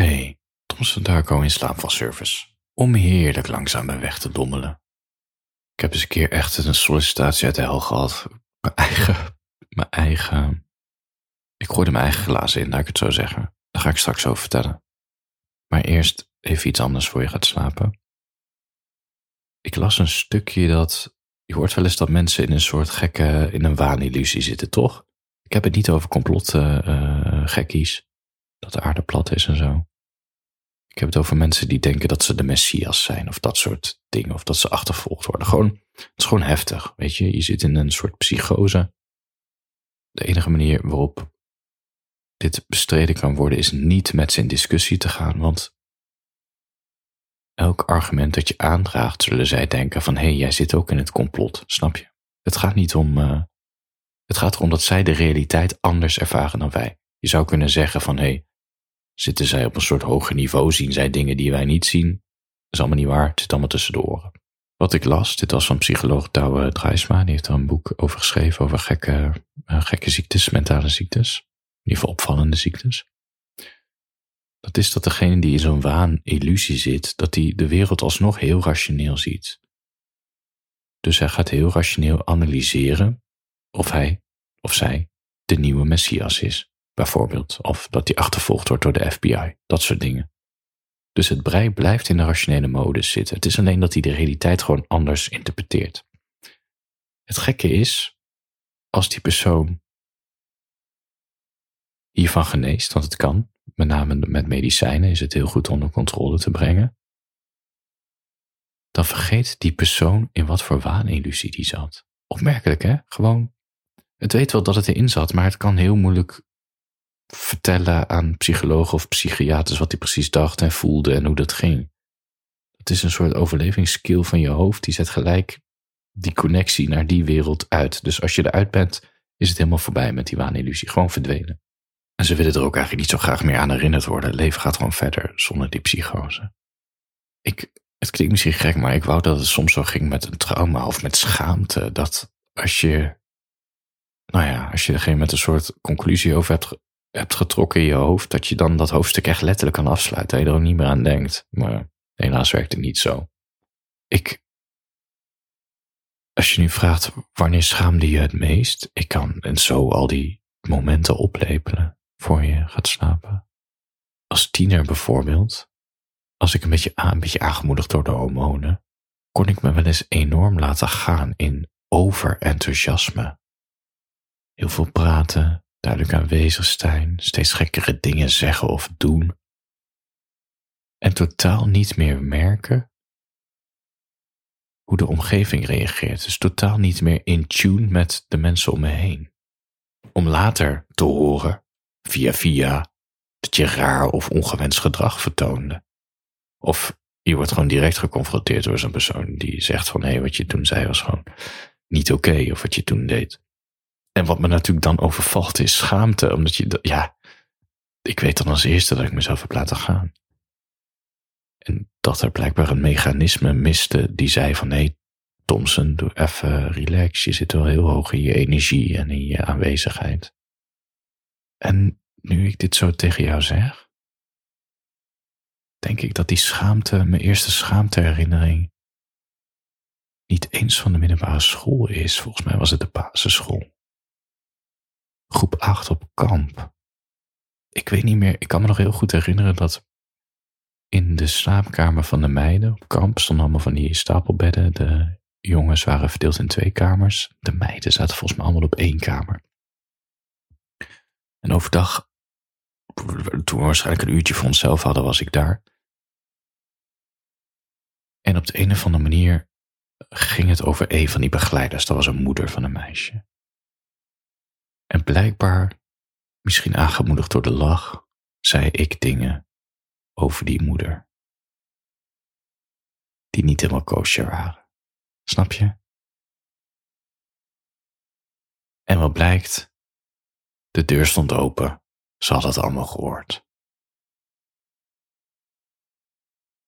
Hey, Thomson Darko in slaapvalservice. Om heerlijk langzaam mijn weg te dommelen. Ik heb eens een keer echt een sollicitatie uit de hel gehad. Mijn eigen, mijn eigen... Ik gooide mijn eigen glazen in, laat ik het zo zeggen. Daar ga ik straks over vertellen. Maar eerst even iets anders voor je gaat slapen. Ik las een stukje dat... Je hoort wel eens dat mensen in een soort gekke, in een waanillusie zitten, toch? Ik heb het niet over complot uh, gekkies. Dat de aarde plat is en zo. Ik heb het over mensen die denken dat ze de messias zijn of dat soort dingen. Of dat ze achtervolgd worden. Gewoon, het is gewoon heftig. Weet je, je zit in een soort psychose. De enige manier waarop dit bestreden kan worden is niet met ze in discussie te gaan. Want elk argument dat je aandraagt, zullen zij denken van hé, hey, jij zit ook in het complot. Snap je? Het gaat niet om. Uh, het gaat erom dat zij de realiteit anders ervaren dan wij. Je zou kunnen zeggen van hé, hey, Zitten zij op een soort hoger niveau? Zien zij dingen die wij niet zien? Dat is allemaal niet waar. Het zit allemaal tussen de oren. Wat ik las, dit was van psycholoog Douwe Drijsma. Die heeft er een boek over geschreven over gekke, uh, gekke ziektes, mentale ziektes. In ieder geval opvallende ziektes. Dat is dat degene die in zo'n waan-illusie zit, dat hij de wereld alsnog heel rationeel ziet. Dus hij gaat heel rationeel analyseren of hij of zij de nieuwe Messias is bijvoorbeeld. Of dat die achtervolgd wordt door de FBI. Dat soort dingen. Dus het brein blijft in de rationele modus zitten. Het is alleen dat hij de realiteit gewoon anders interpreteert. Het gekke is, als die persoon hiervan geneest, want het kan, met name met medicijnen is het heel goed onder controle te brengen, dan vergeet die persoon in wat voor waanillusie die zat. Opmerkelijk hè? Gewoon, het weet wel dat het erin zat, maar het kan heel moeilijk vertellen aan psychologen of psychiaters wat hij precies dacht en voelde en hoe dat ging. Het is een soort overlevingsskill van je hoofd, die zet gelijk die connectie naar die wereld uit. Dus als je eruit bent, is het helemaal voorbij met die waanillusie, gewoon verdwenen. En ze willen er ook eigenlijk niet zo graag meer aan herinnerd worden. Leven gaat gewoon verder zonder die psychose. Ik, het klinkt misschien gek, maar ik wou dat het soms zo ging met een trauma of met schaamte. Dat als je, nou ja, als je er geen met een soort conclusie over hebt hebt getrokken in je hoofd, dat je dan dat hoofdstuk echt letterlijk kan afsluiten. Dat je er ook niet meer aan denkt. Maar helaas werkt het niet zo. Ik, als je nu vraagt, wanneer schaamde je het meest? Ik kan en zo al die momenten oplepelen voor je gaat slapen. Als tiener bijvoorbeeld, als ik een beetje, een beetje aangemoedigd door de hormonen, kon ik me wel eens enorm laten gaan in overenthousiasme. Heel veel praten, duidelijk aanwezig zijn, steeds gekkere dingen zeggen of doen. En totaal niet meer merken hoe de omgeving reageert. Dus totaal niet meer in tune met de mensen om me heen. Om later te horen, via via, dat je raar of ongewenst gedrag vertoonde. Of je wordt gewoon direct geconfronteerd door zo'n persoon die zegt van hé, hey, wat je toen zei was gewoon niet oké, of wat je toen deed. En wat me natuurlijk dan overvalt is schaamte, omdat je, ja, ik weet dan als eerste dat ik mezelf heb laten gaan. En dat er blijkbaar een mechanisme miste die zei van, hé, hey, Thompson, doe even relax, je zit wel heel hoog in je energie en in je aanwezigheid. En nu ik dit zo tegen jou zeg, denk ik dat die schaamte, mijn eerste schaamteherinnering, niet eens van de middelbare school is. Volgens mij was het de basisschool groep 8 op kamp. Ik weet niet meer, ik kan me nog heel goed herinneren dat in de slaapkamer van de meiden op kamp stonden allemaal van die stapelbedden. De jongens waren verdeeld in twee kamers. De meiden zaten volgens mij allemaal op één kamer. En overdag, toen we waarschijnlijk een uurtje voor onszelf hadden, was ik daar. En op de een of andere manier ging het over een van die begeleiders. Dat was een moeder van een meisje. En blijkbaar, misschien aangemoedigd door de lach, zei ik dingen over die moeder. Die niet helemaal kosher waren. Snap je? En wat blijkt? De deur stond open. Ze had het allemaal gehoord.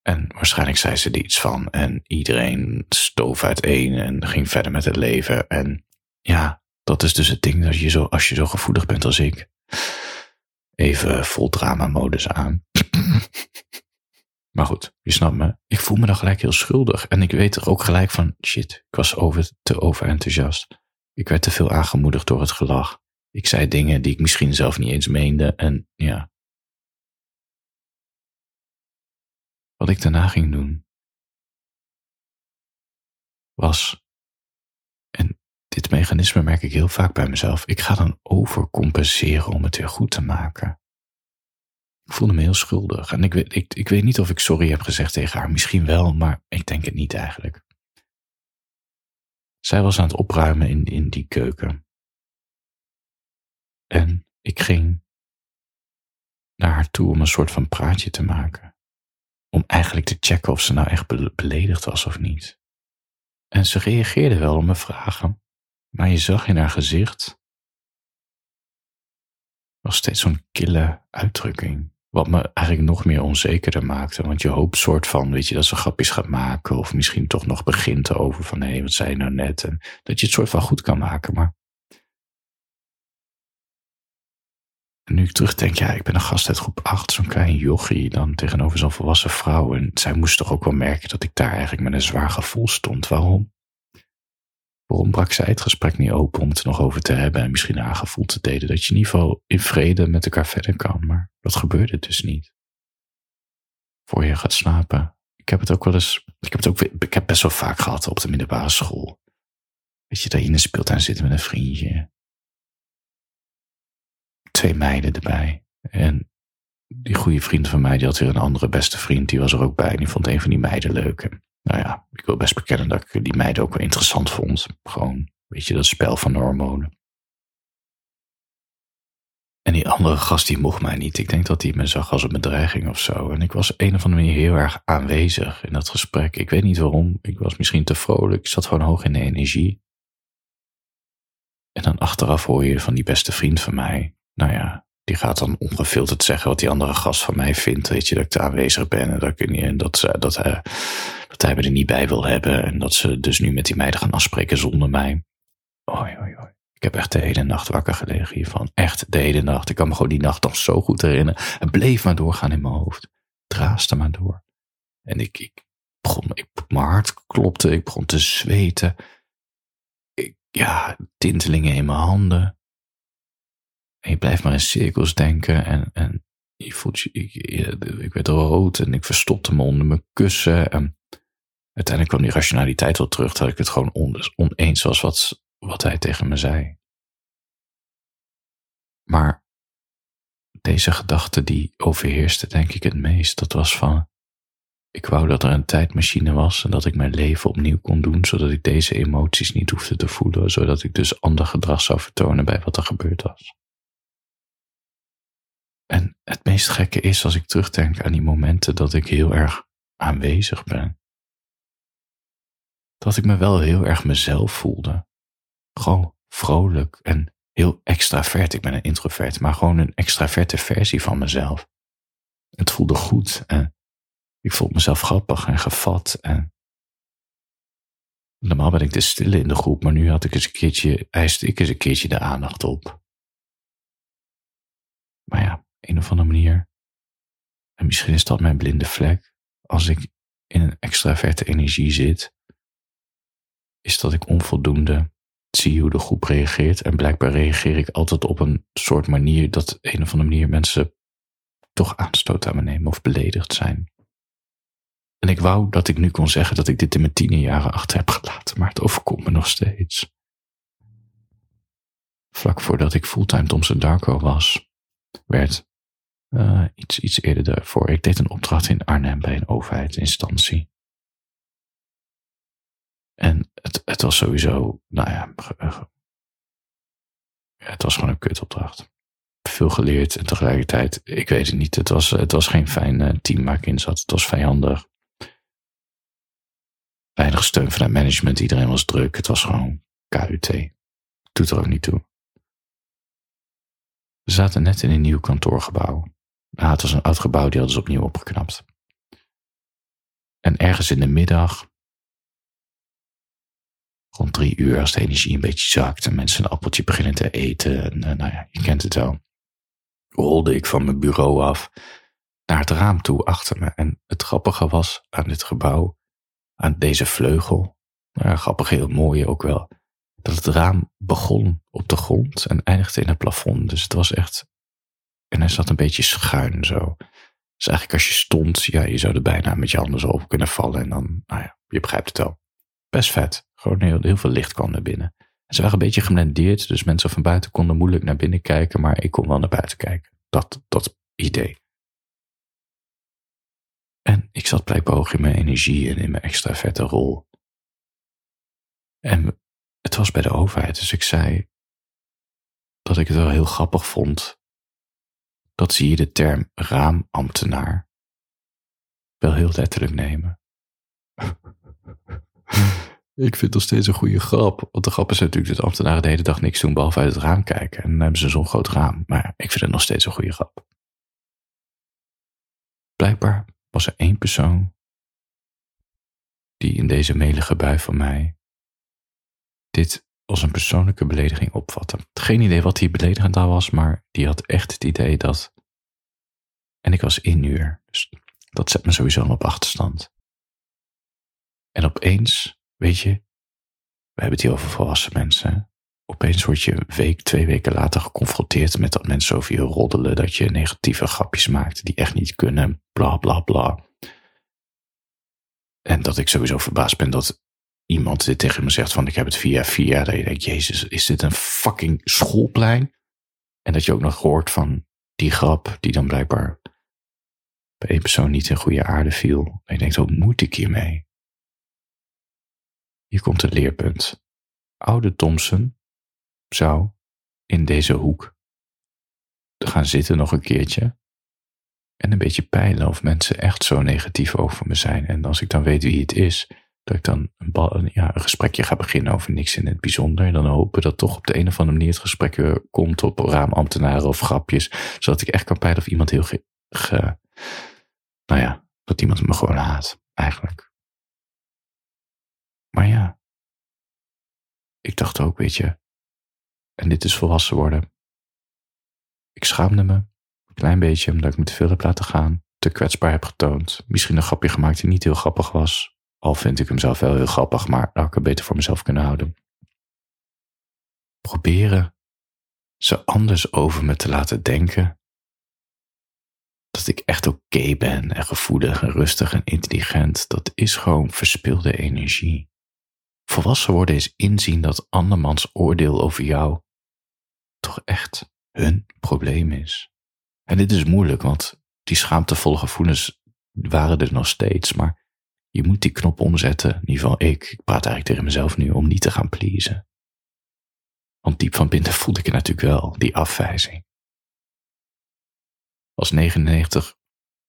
En waarschijnlijk zei ze er iets van. En iedereen stoof uiteen en ging verder met het leven. En ja, dat is dus het ding, dat je zo, als je zo gevoelig bent als ik, even vol drama modus aan. maar goed, je snapt me. Ik voel me dan gelijk heel schuldig. En ik weet er ook gelijk van, shit, ik was over, te overenthousiast. Ik werd te veel aangemoedigd door het gelach. Ik zei dingen die ik misschien zelf niet eens meende. En ja. Wat ik daarna ging doen, was, dit mechanisme merk ik heel vaak bij mezelf, ik ga dan overcompenseren om het weer goed te maken. Ik voelde me heel schuldig en ik weet, ik, ik weet niet of ik sorry heb gezegd tegen haar, misschien wel, maar ik denk het niet eigenlijk. Zij was aan het opruimen in, in die keuken. En ik ging naar haar toe om een soort van praatje te maken. Om eigenlijk te checken of ze nou echt beledigd was of niet. En ze reageerde wel op mijn vragen, maar je zag in haar gezicht nog steeds zo'n kille uitdrukking. Wat me eigenlijk nog meer onzekerder maakte. Want je hoopt soort van, weet je, dat ze grapjes gaat maken. Of misschien toch nog begint over van, hé, wat zei je nou net? En dat je het soort van goed kan maken. Maar en nu ik terugdenk, ja, ik ben een gast uit groep 8. Zo'n klein jochie dan tegenover zo'n volwassen vrouw. En zij moest toch ook wel merken dat ik daar eigenlijk met een zwaar gevoel stond. Waarom? Waarom brak zij het gesprek niet open om het er nog over te hebben en misschien aangevoeld te deden dat je in ieder geval in vrede met elkaar verder kan, maar dat gebeurde dus niet. Voor je gaat slapen. Ik heb het ook wel eens, ik heb het ook, ik heb best wel vaak gehad op de middelbare school. Weet je, dat je in de speeltuin zit met een vriendje. Twee meiden erbij. En die goede vriend van mij, die had weer een andere beste vriend, die was er ook bij. En die vond een van die meiden leuk nou ja, ik wil best bekennen dat ik die meiden ook wel interessant vond. Gewoon, weet je, dat spel van de hormonen. En die andere gast die mocht mij niet. Ik denk dat hij me zag als een bedreiging of zo. En ik was een of andere manier heel erg aanwezig in dat gesprek. Ik weet niet waarom. Ik was misschien te vrolijk. Ik zat gewoon hoog in de energie. En dan achteraf hoor je van die beste vriend van mij. Nou ja, die gaat dan ongefilterd zeggen wat die andere gast van mij vindt. Weet je, dat ik te aanwezig ben en dat, ik en dat, dat, dat hij me er niet bij wil hebben. En dat ze dus nu met die meiden gaan afspreken zonder mij. Oei, oei, oei. Ik heb echt de hele nacht wakker gelegen hiervan. Echt de hele nacht. Ik kan me gewoon die nacht nog zo goed herinneren. Het bleef maar doorgaan in mijn hoofd. Draaste maar door. En ik, ik begon, mijn hart klopte. Ik begon te zweten. Ik, ja, tintelingen in mijn handen. En je blijft maar in cirkels denken en, en je voelt je, ik, ik werd rood en ik verstopte me onder mijn kussen. En uiteindelijk kwam die rationaliteit wel terug dat ik het gewoon oneens was wat, wat hij tegen me zei. Maar deze gedachte die overheerste denk ik het meest, dat was van, ik wou dat er een tijdmachine was en dat ik mijn leven opnieuw kon doen, zodat ik deze emoties niet hoefde te voelen, zodat ik dus ander gedrag zou vertonen bij wat er gebeurd was. En het meest gekke is als ik terugdenk aan die momenten dat ik heel erg aanwezig ben. Dat ik me wel heel erg mezelf voelde. Gewoon vrolijk en heel extravert. Ik ben een introvert, maar gewoon een extraverte versie van mezelf. Het voelde goed en ik vond mezelf grappig en gevat. En normaal ben ik de stille in de groep, maar nu had ik eens een keertje, eiste ik eens een keertje de aandacht op. Maar ja, een of andere manier. En misschien is dat mijn blinde vlek. Als ik in een extraverte energie zit, is dat ik onvoldoende zie hoe de groep reageert. En blijkbaar reageer ik altijd op een soort manier dat een of andere manier mensen toch aanstoot aan me nemen of beledigd zijn. En ik wou dat ik nu kon zeggen dat ik dit in mijn tienerjaren achter heb gelaten, maar het overkomt me nog steeds. Vlak voordat ik fulltime Thompson Darko was, werd uh, iets, iets eerder daarvoor. Ik deed een opdracht in Arnhem bij een overheidsinstantie. En het, het was sowieso, nou ja, het was gewoon een kutopdracht. Veel geleerd en tegelijkertijd, ik weet het niet, het was, het was geen fijn uh, team waar ik in zat. Het was vijandig. Weinig steun vanuit management, iedereen was druk. Het was gewoon KUT. Doet er ook niet toe. We zaten net in een nieuw kantoorgebouw. Nou, het was een oud gebouw, die hadden ze opnieuw opgeknapt. En ergens in de middag, rond drie uur, als de energie een beetje zakt en mensen een appeltje beginnen te eten, en, eh, nou ja, je kent het wel, rolde ik van mijn bureau af naar het raam toe achter me. En het grappige was aan dit gebouw, aan deze vleugel, nou, grappig heel mooi ook wel, dat het raam begon op de grond en eindigde in het plafond. Dus het was echt, en hij zat een beetje schuin zo. Dus eigenlijk als je stond, ja, je zou er bijna met je handen zo op kunnen vallen en dan, nou ja, je begrijpt het wel. Best vet. Gewoon heel, heel veel licht kwam naar binnen. En ze waren een beetje geblendeerd, dus mensen van buiten konden moeilijk naar binnen kijken, maar ik kon wel naar buiten kijken. Dat, dat idee. En ik zat blijkbaar in mijn energie en in mijn extra vette rol. En het was bij de overheid, dus ik zei dat ik het wel heel grappig vond dat ze hier de term raamambtenaar wel heel letterlijk nemen. ik vind het nog steeds een goede grap. Want de grap is natuurlijk dat ambtenaren de hele dag niks doen behalve uit het raam kijken. En dan hebben ze zo'n groot raam. Maar ik vind het nog steeds een goede grap. Blijkbaar was er één persoon die in deze melige bui van mij dit als een persoonlijke belediging opvatte. Geen idee wat die beledigend aan was, maar die had echt het idee dat. En ik was in uur, dus dat zet me sowieso op achterstand. En opeens, weet je, we hebben het hier over volwassen mensen. Opeens word je week, twee weken later geconfronteerd met dat mensen over je roddelen, dat je negatieve grapjes maakt die echt niet kunnen, bla bla bla. En dat ik sowieso verbaasd ben dat iemand dit tegen me zegt van ik heb het via via, dat je denkt, jezus, is dit een fucking schoolplein? En dat je ook nog hoort van die grap die dan blijkbaar bij één persoon niet in goede aarde viel. En je denkt, hoe moet ik hiermee? Hier komt het leerpunt. Oude Thompson zou in deze hoek gaan zitten nog een keertje en een beetje peilen of mensen echt zo negatief over me zijn. En als ik dan weet wie het is, dat ik dan een, ja, een gesprekje ga beginnen over niks in het bijzonder. En dan hopen dat toch op de een of andere manier het gesprek komt op raamambtenaren of grapjes. Zodat ik echt kan peilen of iemand heel ge nou ja, dat iemand me gewoon haat, eigenlijk. Maar ja, ik dacht ook, weet je, en dit is volwassen worden. Ik schaamde me, een klein beetje, omdat ik me te veel heb laten gaan, te kwetsbaar heb getoond, misschien een grapje gemaakt die niet heel grappig was, al vind ik hem zelf wel heel grappig, maar had ik het beter voor mezelf kunnen houden. Proberen ze anders over me te laten denken. Dat ik echt oké ben en gevoelig en rustig en intelligent, dat is gewoon verspilde energie. Volwassen worden is inzien dat andermans oordeel over jou toch echt hun probleem is. En dit is moeilijk, want die schaamtevolle gevoelens waren er nog steeds, maar je moet die knop omzetten, in ieder geval ik, ik praat eigenlijk tegen mezelf nu, om niet te gaan pleasen. Want diep van binnen voelde ik het natuurlijk wel, die afwijzing. Als 99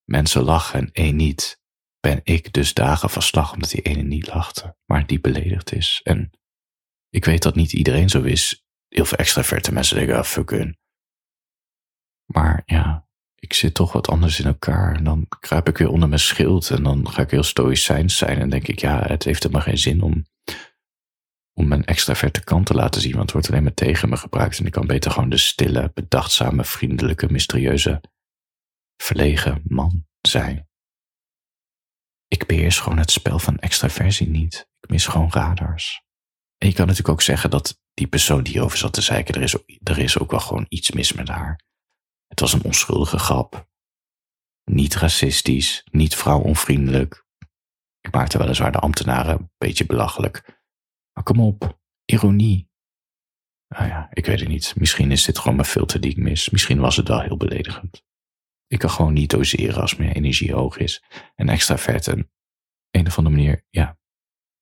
mensen lachen en één niet, ben ik dus dagen van slag omdat die ene niet lachte, maar die beledigd is. En ik weet dat niet iedereen zo is. Heel veel extraverte mensen denken, ah, fuck hun. Maar ja, ik zit toch wat anders in elkaar. En dan kruip ik weer onder mijn schild en dan ga ik heel stoïcijns zijn. En denk ik, ja, het heeft helemaal geen zin om, om mijn extraverte kant te laten zien. Want het wordt alleen maar tegen me gebruikt. En ik kan beter gewoon de stille, bedachtzame, vriendelijke, mysterieuze, verlegen man zijn. Ik beheers gewoon het spel van extraversie niet. Ik mis gewoon radars. En je kan natuurlijk ook zeggen dat die persoon die over zat te zeiken, er is, er is ook wel gewoon iets mis met haar. Het was een onschuldige grap. Niet racistisch, niet vrouwonvriendelijk. Ik maakte weliswaar de ambtenaren een beetje belachelijk. Maar kom op, ironie. Nou ja, ik weet het niet. Misschien is dit gewoon mijn filter die ik mis. Misschien was het wel heel beledigend. Ik kan gewoon niet doseren als mijn energie hoog is. En extra vet en een of andere manier, ja,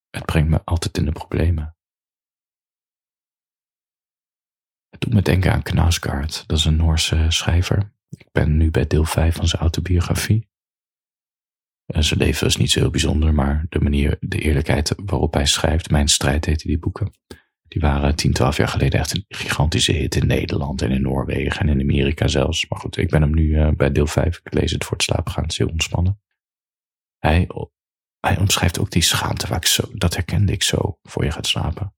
het brengt me altijd in de problemen. Het doet me denken aan Knausgaard, dat is een Noorse schrijver. Ik ben nu bij deel 5 van zijn autobiografie. En zijn leven is niet zo heel bijzonder, maar de manier, de eerlijkheid waarop hij schrijft, Mijn strijd heette die boeken, die waren 10, 12 jaar geleden echt een gigantische hit in Nederland en in Noorwegen en in Amerika zelfs. Maar goed, ik ben hem nu uh, bij deel 5. Ik lees het voor het slapen gaan. Het is heel ontspannen. Hij, hij omschrijft ook die schaamte waar ik zo, dat herkende ik zo voor je gaat slapen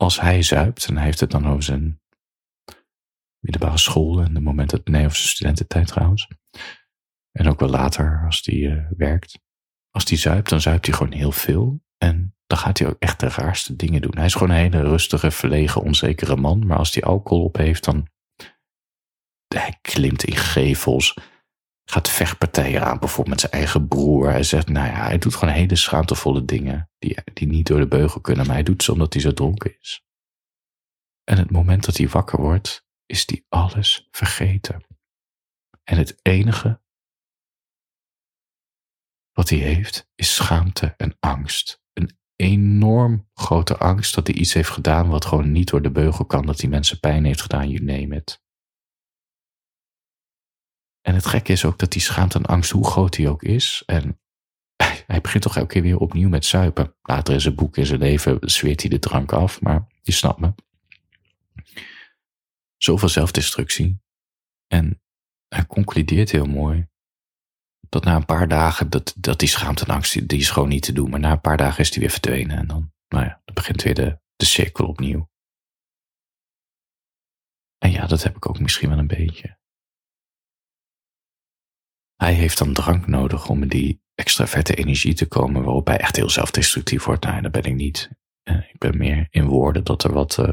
als hij zuipt, en hij heeft het dan over zijn middelbare school en de momenten, nee, of zijn studententijd trouwens. En ook wel later als die uh, werkt. Als die zuipt, dan zuipt hij gewoon heel veel. En dan gaat hij ook echt de raarste dingen doen. Hij is gewoon een hele rustige, verlegen, onzekere man. Maar als hij alcohol op heeft, dan. Hij klimt in gevels. Gaat vechtpartijen aan, bijvoorbeeld met zijn eigen broer. Hij zegt, nou ja, hij doet gewoon hele schaamtevolle dingen. Die, die niet door de beugel kunnen, maar hij doet ze omdat hij zo dronken is. En het moment dat hij wakker wordt, is hij alles vergeten. En het enige wat hij heeft, is schaamte en angst. Enorm grote angst dat hij iets heeft gedaan wat gewoon niet door de beugel kan, dat hij mensen pijn heeft gedaan, you name it. En het gekke is ook dat die schaamte en angst, hoe groot hij ook is, en hij begint toch elke keer weer opnieuw met zuipen. Later in zijn boek, in zijn leven, zweert hij de drank af, maar je snapt me. Zoveel zelfdestructie. En hij concludeert heel mooi dat na een paar dagen, dat, dat die schaamte en angst, die, is gewoon niet te doen. Maar na een paar dagen is die weer verdwenen. En dan, nou ja, dan begint weer de, de cirkel opnieuw. En ja, dat heb ik ook misschien wel een beetje. Hij heeft dan drank nodig om in die extraverte energie te komen, waarop hij echt heel zelfdestructief wordt. Nou, dat ben ik niet. Eh, ik ben meer in woorden dat er wat, uh,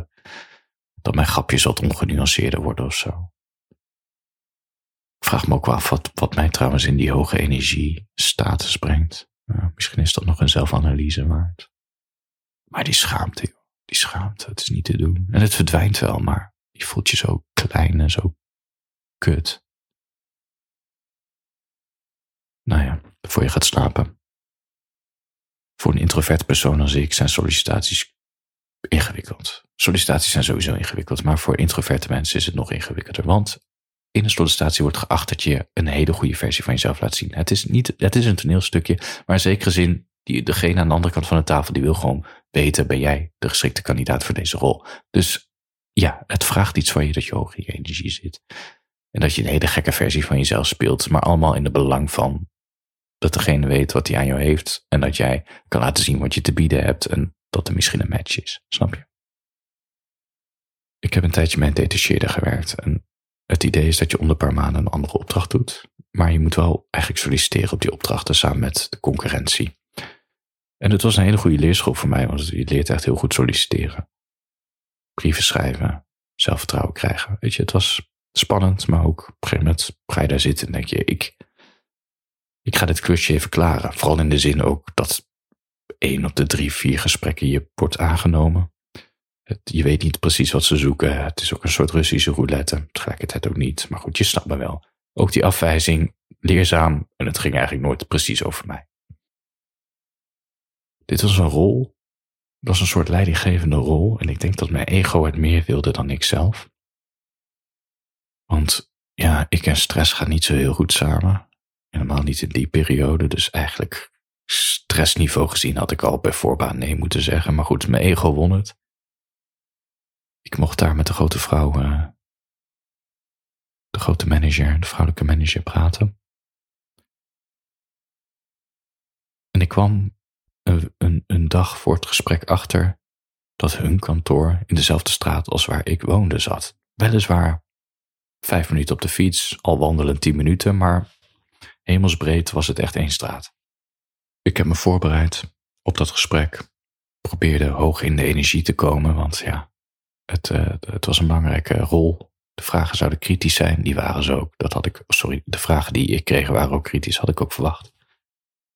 dat mijn grapjes wat ongenuanceerder worden of zo. Vraag me ook wel af wat, wat mij trouwens in die hoge energie status brengt. misschien is dat nog een zelfanalyse waard. Maar die schaamte. Die schaamte, het is niet te doen. En het verdwijnt wel, maar je voelt je zo klein en zo kut. Nou ja, voor je gaat slapen. Voor een introvert persoon als ik zijn sollicitaties ingewikkeld. Sollicitaties zijn sowieso ingewikkeld, maar voor introverte mensen is het nog ingewikkelder. Want in een sollicitatie wordt geacht dat je een hele goede versie van jezelf laat zien. Het is, niet, het is een toneelstukje, maar in zekere zin, die, degene aan de andere kant van de tafel, die wil gewoon weten, ben jij de geschikte kandidaat voor deze rol? Dus ja, het vraagt iets van je dat je hoog in je energie zit. En dat je een hele gekke versie van jezelf speelt, maar allemaal in de belang van dat degene weet wat hij aan jou heeft en dat jij kan laten zien wat je te bieden hebt en dat er misschien een match is. Snap je? Ik heb een tijdje met detacheerder gewerkt en het idee is dat je onder een paar maanden een andere opdracht doet, maar je moet wel eigenlijk solliciteren op die opdrachten samen met de concurrentie. En het was een hele goede leerschool voor mij, want je leert echt heel goed solliciteren. Brieven schrijven, zelfvertrouwen krijgen. Weet je, het was spannend, maar ook op een gegeven moment ga je daar zitten en denk je, ik, ik ga dit klusje even klaren. Vooral in de zin ook dat één op de drie, vier gesprekken je wordt aangenomen je weet niet precies wat ze zoeken. Het is ook een soort Russische roulette. Tegelijkertijd ook niet. Maar goed, je snapt me wel. Ook die afwijzing, leerzaam. En het ging eigenlijk nooit precies over mij. Dit was een rol. Dat was een soort leidinggevende rol. En ik denk dat mijn ego het meer wilde dan ik zelf. Want ja, ik en stress gaan niet zo heel goed samen. Helemaal niet in die periode. Dus eigenlijk stressniveau gezien had ik al bij voorbaan nee moeten zeggen. Maar goed, mijn ego won het. Ik mocht daar met de grote vrouw, uh, de grote manager, de vrouwelijke manager praten. En ik kwam een, een, een dag voor het gesprek achter dat hun kantoor in dezelfde straat als waar ik woonde zat. Weliswaar vijf minuten op de fiets, al wandelen tien minuten, maar hemelsbreed was het echt één straat. Ik heb me voorbereid op dat gesprek, probeerde hoog in de energie te komen, want ja, het, uh, het was een belangrijke rol. De vragen zouden kritisch zijn, die waren ze ook. Dat had ik, sorry, de vragen die ik kreeg waren ook kritisch, had ik ook verwacht.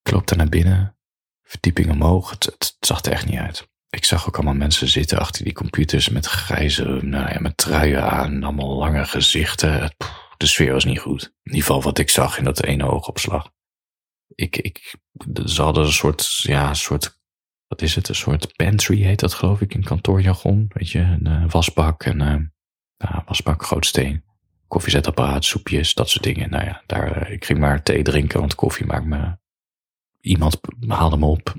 Ik loop daar naar binnen, verdieping omhoog, het, het zag er echt niet uit. Ik zag ook allemaal mensen zitten achter die computers met grijze, nou ja, met truien aan, allemaal lange gezichten. De sfeer was niet goed. In ieder geval wat ik zag in dat ene oogopslag. Ik, ik, ze hadden een soort, ja, een soort wat is het, een soort pantry heet dat geloof ik in kantoorjargon. Weet je, een uh, wasbak, en nou, wasbak, grootsteen, koffiezetapparaat, soepjes, dat soort dingen. Nou ja, daar, uh, ik ging maar thee drinken, want koffie maakt me... Iemand haalde me op,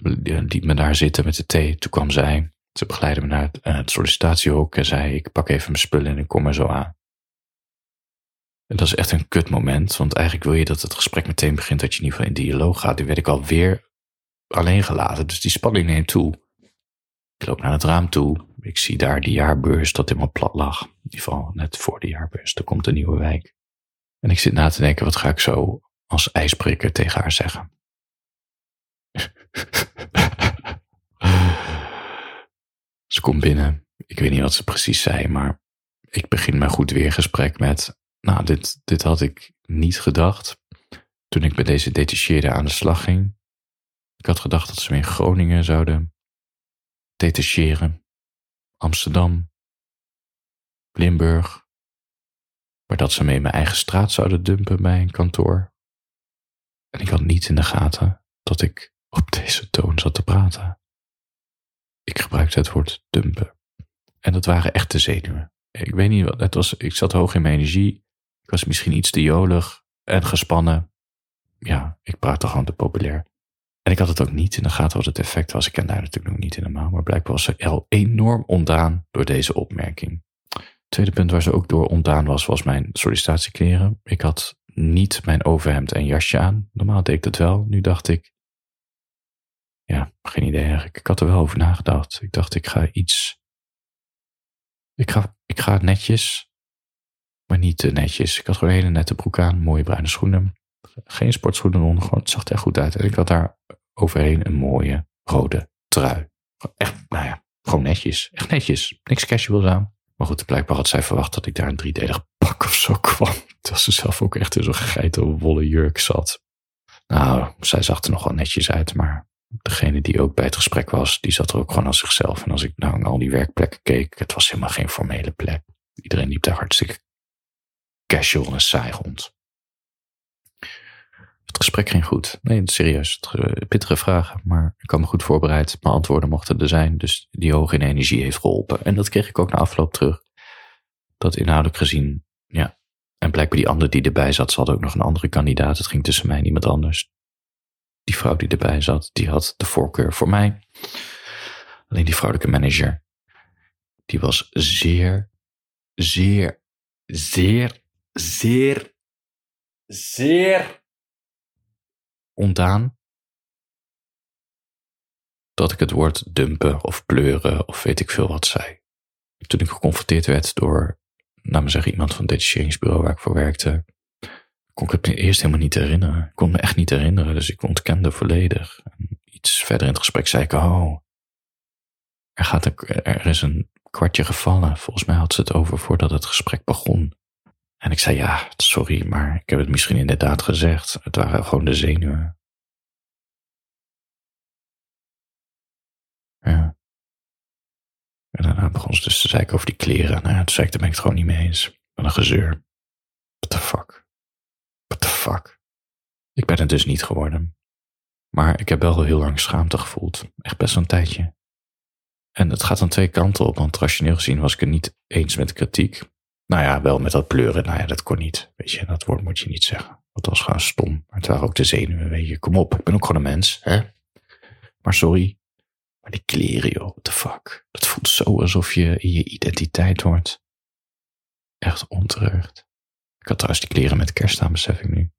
die me daar zitten met de thee. Toen kwam zij, ze begeleidde me naar het, het sollicitatiehok en zei, ik pak even mijn spullen en ik kom er zo aan. En dat is echt een kut moment, want eigenlijk wil je dat het gesprek meteen begint, dat je in ieder geval in dialoog gaat. Die werd ik alweer alleen gelaten. Dus die spanning neemt toe. Ik loop naar het raam toe. ik zie daar die jaarbeurs dat helemaal plat lag. In ieder geval net voor de jaarbeurs. Er komt een nieuwe wijk. En ik zit na te denken, wat ga ik zo als ijsbreker tegen haar zeggen? ze komt binnen. Ik weet niet wat ze precies zei, maar ik begin mijn goed weergesprek met, nou, dit, dit had ik niet gedacht toen ik bij deze detacheerde aan de slag ging. Ik had gedacht dat ze me in Groningen zouden detacheren, Amsterdam, Limburg, maar dat ze me in mijn eigen straat zouden dumpen bij een kantoor. En ik had niet in de gaten dat ik op deze toon zat te praten. Ik gebruikte het woord dumpen. En dat waren echte zenuwen. Ik weet niet wat, het was, ik zat hoog in mijn energie. Ik was misschien iets te jolig en gespannen. Ja, ik praatte gewoon te populair. En ik had het ook niet in de gaten wat het effect was. Ik ken daar natuurlijk nog niet helemaal, maar blijkbaar was ze al enorm ontdaan door deze opmerking. Tweede punt waar ze ook door ontdaan was, was mijn sollicitatiekleren. Ik had niet mijn overhemd en jasje aan. Normaal deed ik dat wel. Nu dacht ik, ja, geen idee eigenlijk. Ik had er wel over nagedacht. Ik dacht, ik ga iets. Ik ga, ik ga netjes, maar niet te netjes. Ik had gewoon een hele nette broek aan, mooie bruine schoenen. Geen sportschoenen onder, gewoon, het zag er goed uit. En ik had daar overheen een mooie rode trui. Echt, nou ja, gewoon netjes. Echt netjes. Niks casuals aan. Maar goed, blijkbaar had zij verwacht dat ik daar een driedelig pak of zo kwam. Terwijl ze zelf ook echt in zo'n geiten wollen jurk zat. Nou, zij zag er nog wel netjes uit, maar degene die ook bij het gesprek was, die zat er ook gewoon als zichzelf. En als ik nou naar al die werkplekken keek, het was helemaal geen formele plek. Iedereen liep daar hartstikke casual en saai rond. Het gesprek ging goed. Nee, serieus. Pittige vragen, maar ik had me goed voorbereid. Mijn antwoorden mochten er zijn, dus die hoge in energie heeft geholpen. En dat kreeg ik ook na afloop terug. Dat inhoudelijk gezien, ja. En blijkbaar die andere die erbij zat, ze had ook nog een andere kandidaat. Het ging tussen mij en iemand anders. Die vrouw die erbij zat, die had de voorkeur voor mij. Alleen die vrouwelijke manager, die was zeer, zeer, zeer, zeer, zeer ontdaan dat ik het woord dumpen of pleuren of weet ik veel wat zei. Toen ik geconfronteerd werd door, laat me zeggen, iemand van het detacheringsbureau waar ik voor werkte, kon ik het me eerst helemaal niet herinneren. Ik kon me echt niet herinneren, dus ik ontkende volledig. Iets verder in het gesprek zei ik, oh, er, gaat een, er is een kwartje gevallen. Volgens mij had ze het over voordat het gesprek begon. En ik zei, ja, sorry, maar ik heb het misschien inderdaad gezegd. Het waren gewoon de zenuwen. Ja. En daarna begon ze dus te zeiken over die kleren. Nou ja, toen zei ik, daar ben ik het gewoon niet mee eens. Wat een gezeur. What the fuck? What the fuck? Ik ben het dus niet geworden. Maar ik heb wel heel lang schaamte gevoeld. Echt best een tijdje. En het gaat aan twee kanten op, want rationeel gezien was ik het niet eens met de kritiek. Nou ja, wel met dat pleuren. Nou ja, dat kon niet. Weet je, dat woord moet je niet zeggen. Dat was gewoon stom. Maar het waren ook de zenuwen, weet je. Kom op, ik ben ook gewoon een mens, hè. Maar sorry. Maar die kleren, joh, what the fuck. Dat voelt zo alsof je in je identiteit wordt. Echt onterecht. Ik had trouwens die kleren met kerst aan, besef ik nu.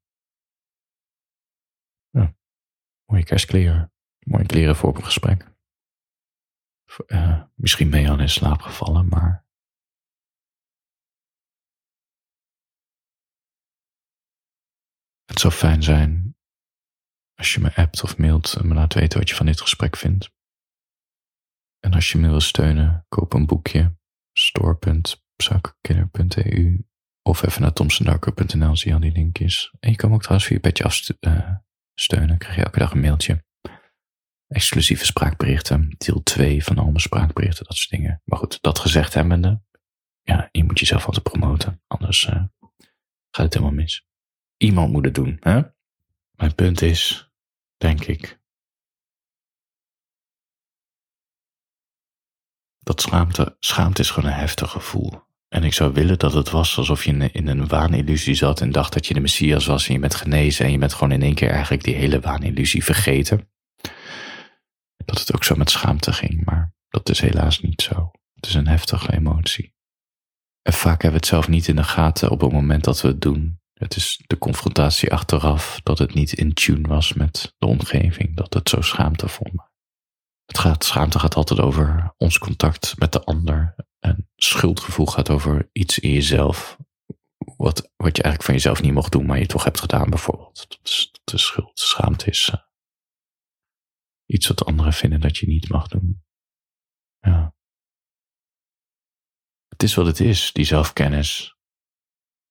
Ja, mooie kerstkleren. Mooie kleren voor op een gesprek. Uh, misschien je al in slaap gevallen, maar Het zou fijn zijn als je me appt of mailt en me laat weten wat je van dit gesprek vindt. En als je me wil steunen, koop een boekje store.zakkenkinner.eu of even naar thomsondarko.nl, zie je al die linkjes. En je kan me ook trouwens via je petje afsteunen, uh, krijg je elke dag een mailtje. Exclusieve spraakberichten, deel 2 van al mijn spraakberichten, dat soort dingen. Maar goed, dat gezegd hebbende, ja, je moet jezelf altijd promoten, anders uh, gaat het helemaal mis. Iemand moet het doen. Hè? Mijn punt is, denk ik, dat schaamte, schaamte is gewoon een heftig gevoel. En ik zou willen dat het was alsof je in een waanillusie zat en dacht dat je de Messias was en je bent genezen en je bent gewoon in één keer eigenlijk die hele waanillusie vergeten. Dat het ook zo met schaamte ging, maar dat is helaas niet zo. Het is een heftige emotie. En vaak hebben we het zelf niet in de gaten op het moment dat we het doen. Het is de confrontatie achteraf dat het niet in tune was met de omgeving, dat het zo schaamtevol Het gaat, schaamte gaat altijd over ons contact met de ander. En schuldgevoel gaat over iets in jezelf. Wat, wat je eigenlijk van jezelf niet mocht doen, maar je toch hebt gedaan, bijvoorbeeld. Dat is, schuld. Schaamte is uh, iets wat anderen vinden dat je niet mag doen. Ja. Het is wat het is, die zelfkennis.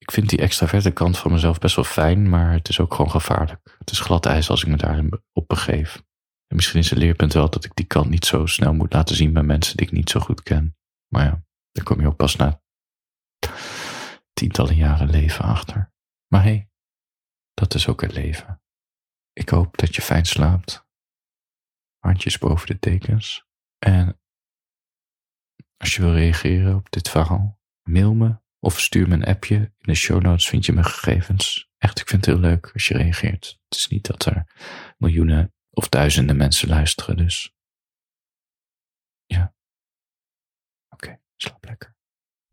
Ik vind die extraverte kant van mezelf best wel fijn, maar het is ook gewoon gevaarlijk. Het is glad ijs als ik me daarin op begeef. En misschien is het leerpunt wel dat ik die kant niet zo snel moet laten zien bij mensen die ik niet zo goed ken. Maar ja, daar kom je ook pas na tientallen jaren leven achter. Maar hé, hey, dat is ook het leven. Ik hoop dat je fijn slaapt. Handjes boven de tekens. En als je wil reageren op dit verhaal, mail me of stuur me een appje. In de show notes vind je mijn gegevens. Echt, ik vind het heel leuk als je reageert. Het is niet dat er miljoenen of duizenden mensen luisteren, dus ja. Oké, slaap lekker.